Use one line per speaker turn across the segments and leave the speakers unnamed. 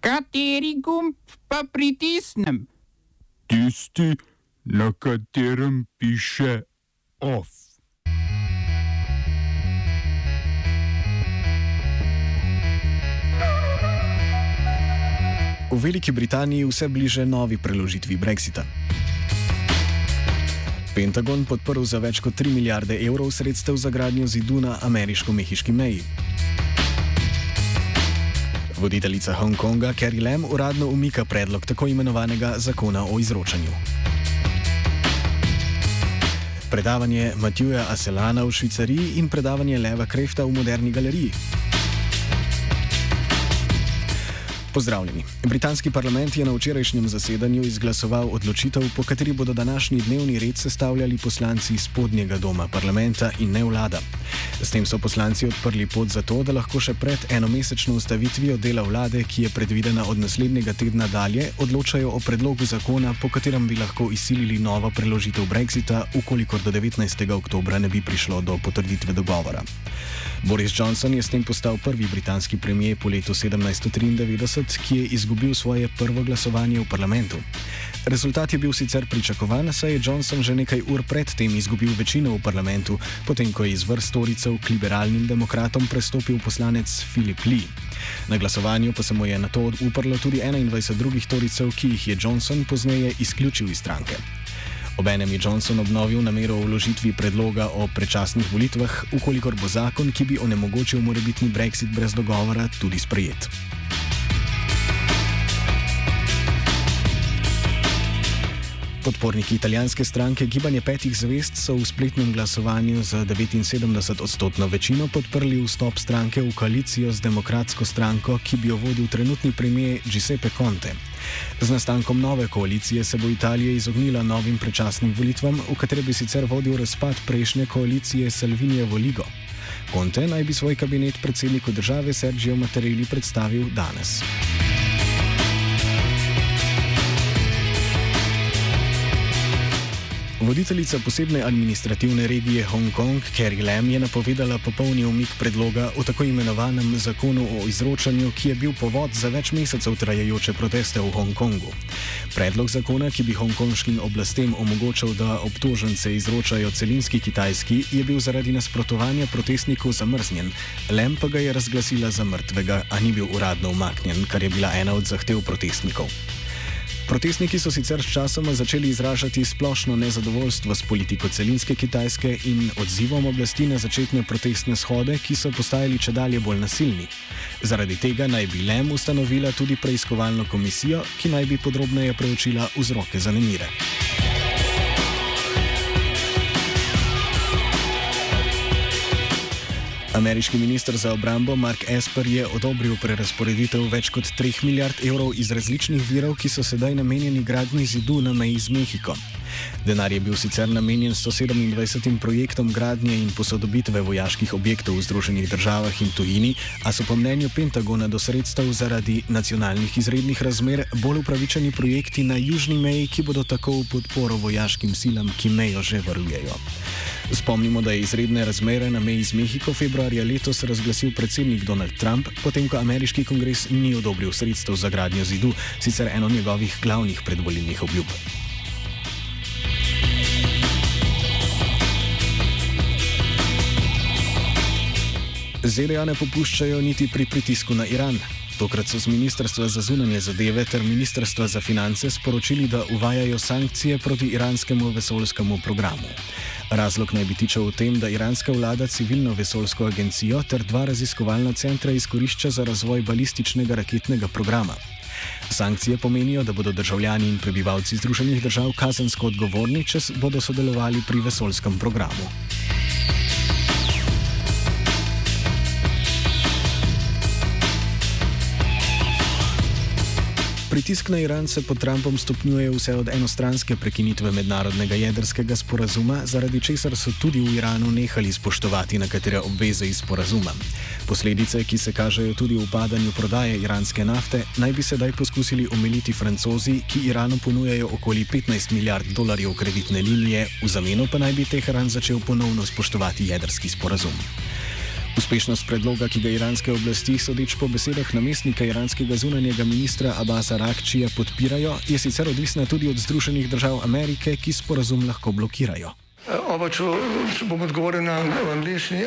Kateri gumb pa pritisnem?
Tisti, na katerem piše OF.
V Veliki Britaniji vse bliže novi preložitvi Brexita. Pentagon podprl za več kot 3 milijarde evrov sredstev za gradnjo zidu na ameriško-mehiški meji. Voditeljica Hongkonga Carrie Lam uradno umika predlog tako imenovanega zakona o izročanju. Predavanje Matjuja Aselana v Švicariji in predavanje Leva Krefta v Moderni galeriji. Pozdravljeni. Britanski parlament je na včerajšnjem zasedanju izglasoval odločitev, po kateri bodo današnji dnevni red sestavljali poslanci spodnjega doma parlamenta in ne vlada. S tem so poslanci odprli pot za to, da lahko še pred enomesečno ustavitvijo dela vlade, ki je predvidena od naslednjega tedna dalje, odločajo o predlogu zakona, po katerem bi lahko izsilili novo preložitev Brexita, ukolikor do 19. oktobra ne bi prišlo do potrditve dogovora. Boris Johnson je s tem postal prvi britanski premijer po letu 1793, ki je izgubil svoje prvo glasovanje v parlamentu. Rezultat je bil sicer pričakovan, saj je Johnson že nekaj ur predtem izgubil večino v parlamentu, potem ko je iz vrst storicev k liberalnim demokratom prestopil poslanec Philip Lee. Na glasovanju pa se mu je na to uprlo tudi 21 drugih storicev, ki jih je Johnson pozneje izključil iz stranke. Obenem je Johnson obnovil namero o vložitvi predloga o predčasnih volitvah, ukolikor bo zakon, ki bi onemogočil morebitni brexit brez dogovora, tudi sprejet. Podporniki italijanske stranke Gibanje petih zvest so v spletnem glasovanju z 79 odstotno večino podprli vstop stranke v koalicijo z demokratsko stranko, ki bi jo vodil trenutni premijer Giuseppe Conte. Z nastankom nove koalicije se bo Italija izognila novim predčasnim volitvam, v katere bi sicer vodil razpad prejšnje koalicije Salvinija Voligo. Conte naj bi svoj kabinet predsedniku države Sergio Mattarelli predstavil danes. Voditeljica posebne administrativne regije Hongkong, Carrie Lam, je napovedala popolni umik predloga o tako imenovanem zakonu o izročanju, ki je bil povod za več mesecev trajajoče proteste v Hongkongu. Predlog zakona, ki bi hongkonškim oblastem omogočal, da obtožence izročajo celinski kitajski, je bil zaradi nasprotovanja protestnikov zamrznjen. Lam pa ga je razglasila za mrtvega, a ni bil uradno umaknjen, kar je bila ena od zahtev protestnikov. Protestniki so sicer sčasoma začeli izražati splošno nezadovoljstvo s politiko celinske Kitajske in odzivom oblasti na začetne protestne shode, ki so postajali če dalje bolj nasilni. Zaradi tega naj bi Lem ustanovila tudi preiskovalno komisijo, ki naj bi podrobneje preučila vzroke za nemire. Ameriški minister za obrambo Mark Esper je odobril prerasporeditev več kot 3 milijard evrov iz različnih virov, ki so sedaj namenjeni gradni zidu na meji z Mehiko. Denar je bil sicer namenjen 127 projektom gradnje in posodobitve vojaških objektov v Združenih državah in tujini, a so po mnenju Pentagona do sredstev zaradi nacionalnih izrednih razmer bolj upravičeni projekti na južni meji, ki bodo tako v podporo vojaškim silam, ki mejo že varujejo. Spomnimo, da je izredne razmere na meji z Mehiko februarja letos razglasil predsednik Donald Trump, potem ko ameriški kongres ni odobril sredstev za gradnjo zidu, sicer eno njegovih glavnih predvolilnih obljub. ZDA ne popuščajo niti pri pritisku na Iran. Tokrat so z Ministrstva za zunanje zadeve ter Ministrstva za finance sporočili, da uvajajo sankcije proti iranskemu vesoljskemu programu. Razlog naj bi tičal v tem, da iranska vlada civilno vesoljsko agencijo ter dva raziskovalna centra izkorišča za razvoj balističnega raketnega programa. Sankcije pomenijo, da bodo državljani in prebivalci Združenih držav kazensko odgovorni, če bodo sodelovali pri vesoljskem programu. Pritisk na Iran se pod Trumpom stopnjuje vse od enostranske prekinitve mednarodnega jedrskega sporazuma, zaradi česar so tudi v Iranu nehali spoštovati nekatere obveze iz sporazuma. Posledice, ki se kažejo tudi v upadanju prodaje iranske nafte, naj bi sedaj poskusili omiliti francozi, ki Iranu ponujajo okoli 15 milijard dolarjev kreditne linije, v zameno pa naj bi Teheran začel ponovno spoštovati jedrski sporazum. Uspešnost predloga, ki ga iranske oblasti, sodeč po besedah namestnika iranskega zunanjega ministra Abasa Rakčija, podpirajo, je sicer odvisna tudi od Združenih držav Amerike, ki sporazum lahko blokirajo.
Oba, če, če bom odgovoril na angliški.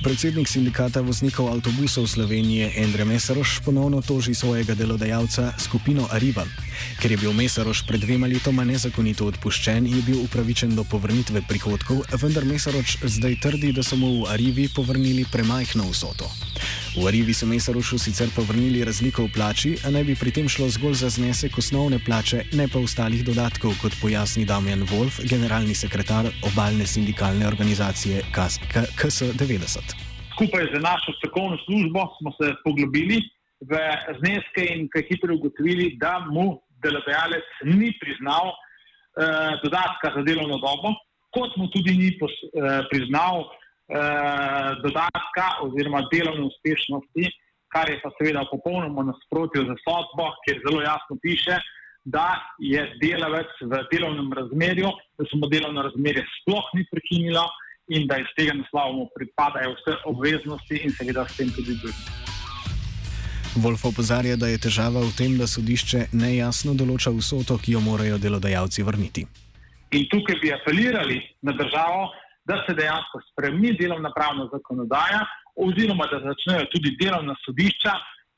Predsednik sindikata voznikov avtobusov Slovenije Endre Mesaroš ponovno toži svojega delodajalca skupino Arriva. Ker je bil Mesaroš pred dvema letoma nezakonito odpuščen, je bil upravičen do povrnitve prihodkov, vendar Mesaroš zdaj trdi, da so mu v Arrivi povrnili premajhno vsoto. V Arrivi so Mesarošu sicer povrnili razliko v plači, a naj bi pri tem šlo zgolj za znesek osnovne plače, ne pa ostalih dodatkov, kot pojasni Damjan Wolf, generalni sekretar obalne sindikalne organizacije KS90.
Skupaj z našo strokovno službo smo se poglobili v zneske in kaj hitro ugotovili, da mu delodajalec ni priznal eh, dodatka za delovno dobo, kot mu tudi ni pos, eh, priznal eh, dodatka oziroma delovne uspešnosti, kar je pa seveda v popolnoma nasprotju z sodbo, kjer zelo jasno piše, da je delavec v delovnem razmerju, da se mu delovno razmerje sploh ni prekinilo in da iz tega naslova mu pripadajo vse obveznosti in seveda s tem tudi drugi.
Wolf opozarja, da je težava v tem, da sodišče nejasno določa vsoto, ki jo morajo delodajalci vrniti.
In tukaj bi apelirali na državo, da se dejansko spremeni delovna pravna zakonodaja, oziroma da začnejo tudi delovna sodišča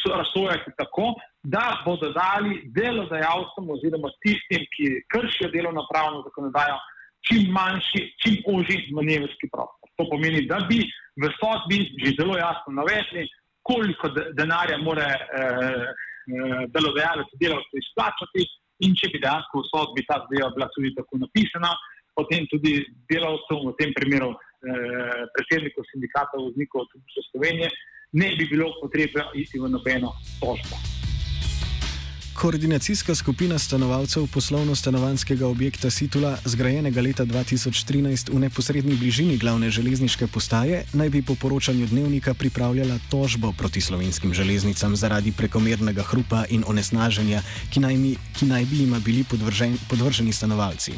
so- razsojati tako, da bodo dali delodajalcem oziroma tistim, ki kršijo delovno pravno zakonodajo, čim manjši, čim ožji manevrski prostor. To pomeni, da bi v sodbi že zelo jasno navedli, koliko de- denarja mora eh, eh, delodajalec delavcu izplačati, in če bi dejansko v sodbi ta zadeva bila tudi tako napisana, potem tudi delavcem, v tem primeru eh, predsedniku sindikata voznikov avtobusov Slovenije, ne bi bilo potrebe iti v nobeno tožbo.
Koordinacijska skupina stanovalcev poslovno-stanovanskega objekta Situla, zgrajenega leta 2013 v neposrednji bližini glavne železniške postaje, naj bi po poročanju dnevnika pripravljala tožbo proti slovenskim železnicam zaradi prekomernega hrupa in onesnaženja, ki naj, mi, ki naj bi jima bili podvržen, podvrženi stanovalci.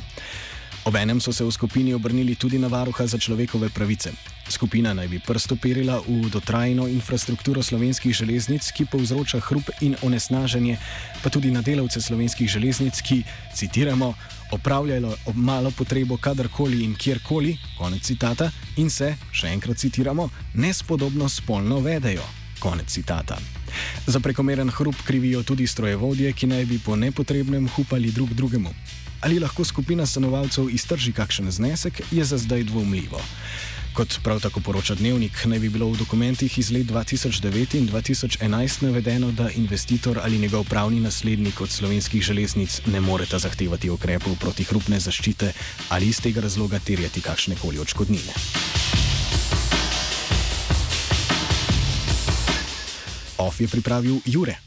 Obenem so se v skupini obrnili tudi na varuha za človekove pravice. Skupina naj bi prst operila v dotrajno infrastrukturo slovenskih železnic, ki povzroča hrup in onesnaženje, pa tudi na delavce slovenskih železnic, ki, citiramo, opravljajo ob malo potrebo kadarkoli in kjerkoli, konec citata, in se, še enkrat citiramo, nespodobno spolno vedejo. Konec citata. Za prekomeren hrup krivijo tudi strojevodje, ki naj bi po nepotrebnem hupali drug drugemu. Ali lahko skupina stanovalcev iztrži kakšen znesek, je za zdaj dvomljivo. Kot prav tako poroča Dnevnik, naj bi bilo v dokumentih iz let 2009 in 2011 navedeno, da investitor ali njegov pravni naslednik od slovenskih železnic ne moreta zahtevati ukrepov proti hrupne zaščite ali iz tega razloga terjati kakšne koli odškodnine. Off je pripravil Jure.